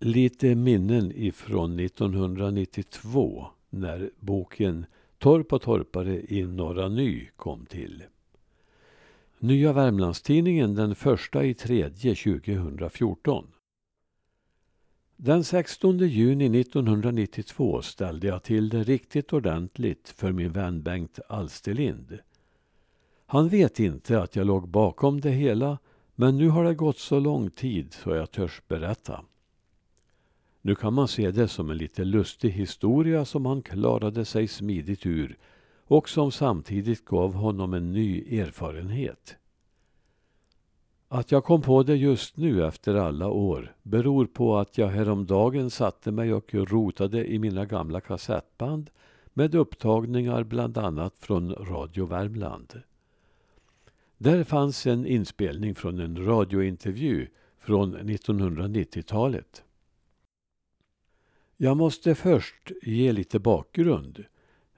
lite minnen ifrån 1992 när boken Torp och torpare i Norra Ny kom till. Nya Värmlandstidningen den första i tredje 2014. Den 16 juni 1992 ställde jag till det riktigt ordentligt för min vän Bengt Alsterlind. Han vet inte att jag låg bakom det hela men nu har det gått så lång tid så jag törs berätta. Nu kan man se det som en lite lustig historia som han klarade sig smidigt ur och som samtidigt gav honom en ny erfarenhet. Att jag kom på det just nu efter alla år beror på att jag häromdagen satte mig och rotade i mina gamla kassettband med upptagningar bland annat från Radio Värmland. Där fanns en inspelning från en radiointervju från 1990-talet. Jag måste först ge lite bakgrund.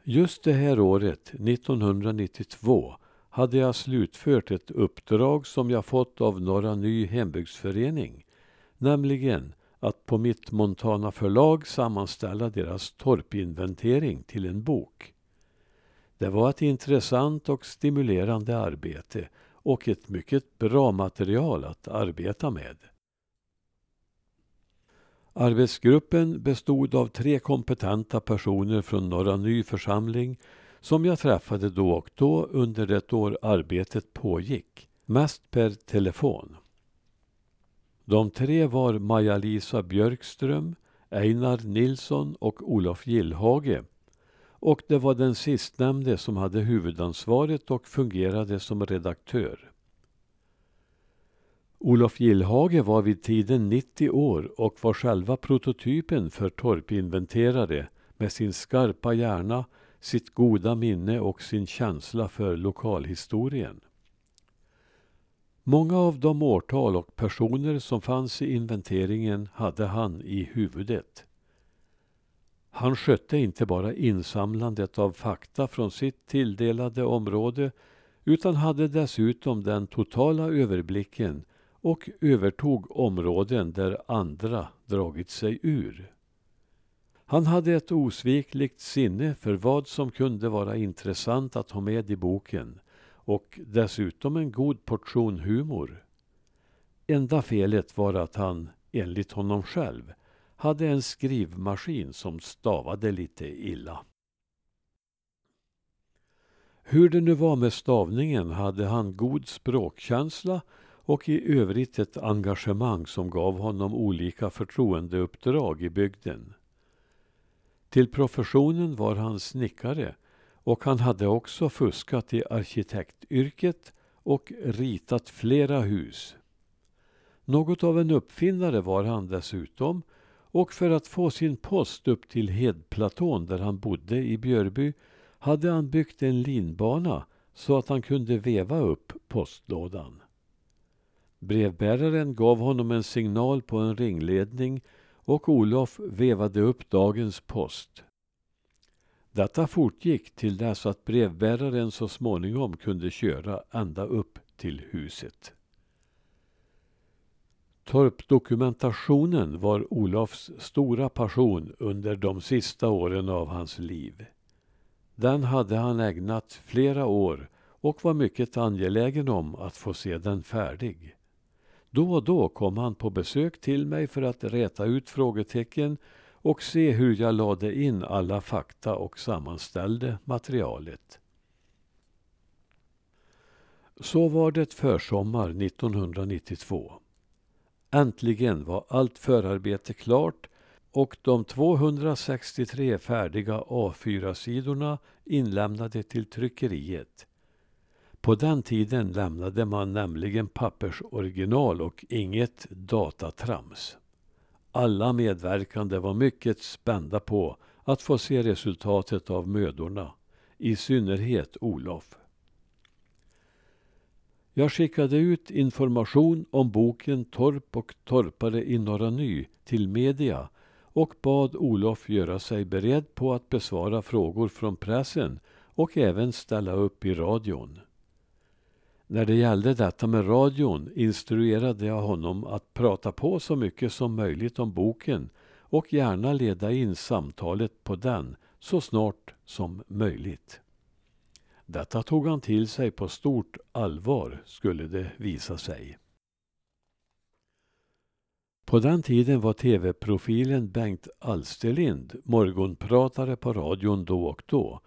Just det här året, 1992, hade jag slutfört ett uppdrag som jag fått av Norra Ny hembygdsförening, nämligen att på mitt Montana förlag sammanställa deras torpinventering till en bok. Det var ett intressant och stimulerande arbete och ett mycket bra material att arbeta med. Arbetsgruppen bestod av tre kompetenta personer från Norra Ny församling som jag träffade då och då under det år arbetet pågick, mest per telefon. De tre var Maja-Lisa Björkström, Einar Nilsson och Olof Gillhage och det var den sistnämnde som hade huvudansvaret och fungerade som redaktör. Olof Gillhage var vid tiden 90 år och var själva prototypen för torpinventerare med sin skarpa hjärna, sitt goda minne och sin känsla för lokalhistorien. Många av de årtal och personer som fanns i inventeringen hade han i huvudet. Han skötte inte bara insamlandet av fakta från sitt tilldelade område utan hade dessutom den totala överblicken och övertog områden där andra dragit sig ur. Han hade ett osvikligt sinne för vad som kunde vara intressant att ha med i boken och dessutom en god portion humor. Enda felet var att han, enligt honom själv, hade en skrivmaskin som stavade lite illa. Hur det nu var med stavningen hade han god språkkänsla och i övrigt ett engagemang som gav honom olika förtroendeuppdrag i bygden. Till professionen var han snickare och han hade också fuskat i arkitektyrket och ritat flera hus. Något av en uppfinnare var han dessutom och för att få sin post upp till Hedplatån där han bodde i Björby hade han byggt en linbana så att han kunde veva upp postlådan. Brevbäraren gav honom en signal på en ringledning och Olof vevade upp dagens post. Detta fortgick till dess att brevbäraren så småningom kunde köra ända upp till huset. Torpdokumentationen var Olofs stora passion under de sista åren av hans liv. Den hade han ägnat flera år och var mycket angelägen om att få se den färdig. Då och då kom han på besök till mig för att räta ut frågetecken och se hur jag lade in alla fakta och sammanställde materialet. Så var det försommar 1992. Äntligen var allt förarbete klart och de 263 färdiga A4-sidorna inlämnade till tryckeriet. På den tiden lämnade man nämligen pappersoriginal och inget datatrams. Alla medverkande var mycket spända på att få se resultatet av mödorna, i synnerhet Olof. Jag skickade ut information om boken Torp och torpare i Norra Ny till media och bad Olof göra sig beredd på att besvara frågor från pressen och även ställa upp i radion. När det gällde detta med radion instruerade jag honom att prata på så mycket som möjligt om boken och gärna leda in samtalet på den så snart som möjligt. Detta tog han till sig på stort allvar, skulle det visa sig. På den tiden var tv-profilen Bengt Alsterlind morgonpratare på radion då och då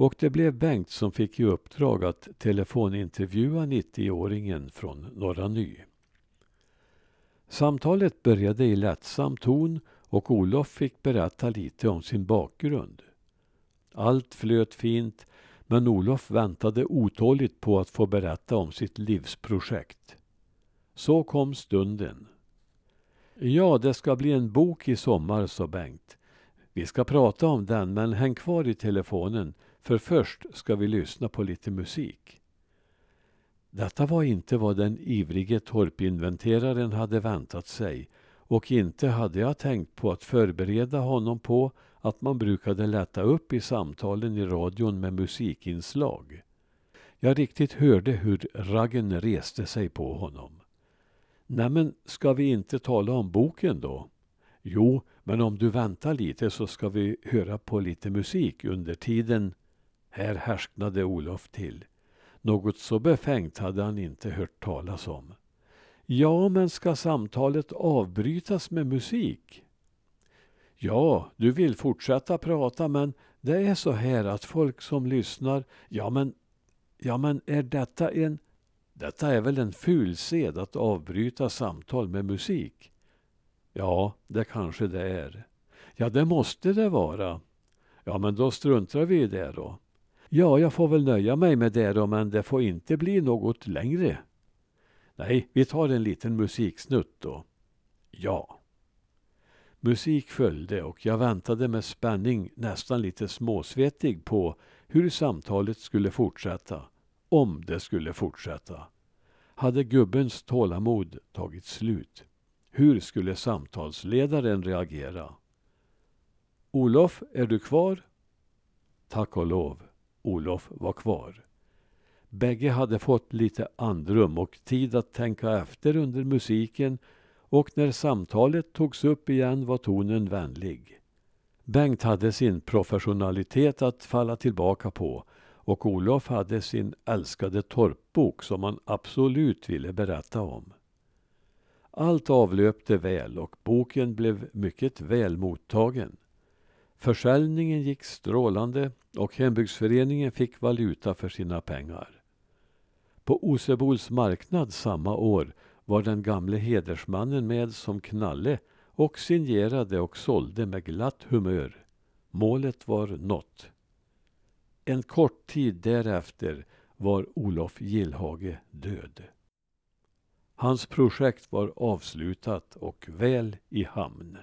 och det blev Bengt som fick i uppdrag att telefonintervjua 90-åringen från Norra Ny. Samtalet började i lättsam ton och Olof fick berätta lite om sin bakgrund. Allt flöt fint men Olof väntade otåligt på att få berätta om sitt livsprojekt. Så kom stunden. Ja, det ska bli en bok i sommar, sa Bengt. Vi ska prata om den, men häng kvar i telefonen, för först ska vi lyssna på lite musik. Detta var inte vad den ivrige torpinventeraren hade väntat sig och inte hade jag tänkt på att förbereda honom på att man brukade lätta upp i samtalen i radion med musikinslag. Jag riktigt hörde hur raggen reste sig på honom. Nämen, ska vi inte tala om boken då? Jo, men om du väntar lite så ska vi höra på lite musik under tiden. Här härsknade Olof till. Något så befängt hade han inte hört talas om. Ja, men ska samtalet avbrytas med musik? Ja, du vill fortsätta prata, men det är så här att folk som lyssnar, ja men, ja men är detta en, detta är väl en ful sed att avbryta samtal med musik? Ja, det kanske det är. Ja, det måste det vara. Ja, men då struntar vi i det då. Ja, jag får väl nöja mig med det då, men det får inte bli något längre. Nej, vi tar en liten musiksnutt då. Ja. Musik följde och jag väntade med spänning, nästan lite småsvettig, på hur samtalet skulle fortsätta. Om det skulle fortsätta. Hade gubbens tålamod tagit slut? Hur skulle samtalsledaren reagera? Olof, är du kvar? Tack och lov, Olof var kvar. Bägge hade fått lite andrum och tid att tänka efter under musiken och när samtalet togs upp igen var tonen vänlig. Bengt hade sin professionalitet att falla tillbaka på och Olof hade sin älskade torpbok som han absolut ville berätta om. Allt avlöpte väl och boken blev mycket väl mottagen. Försäljningen gick strålande och hembygdsföreningen fick valuta för sina pengar. På Osebols marknad samma år var den gamle hedersmannen med som knalle och signerade och sålde med glatt humör. Målet var nått. En kort tid därefter var Olof Gillhage död. Hans projekt var avslutat och väl i hamn.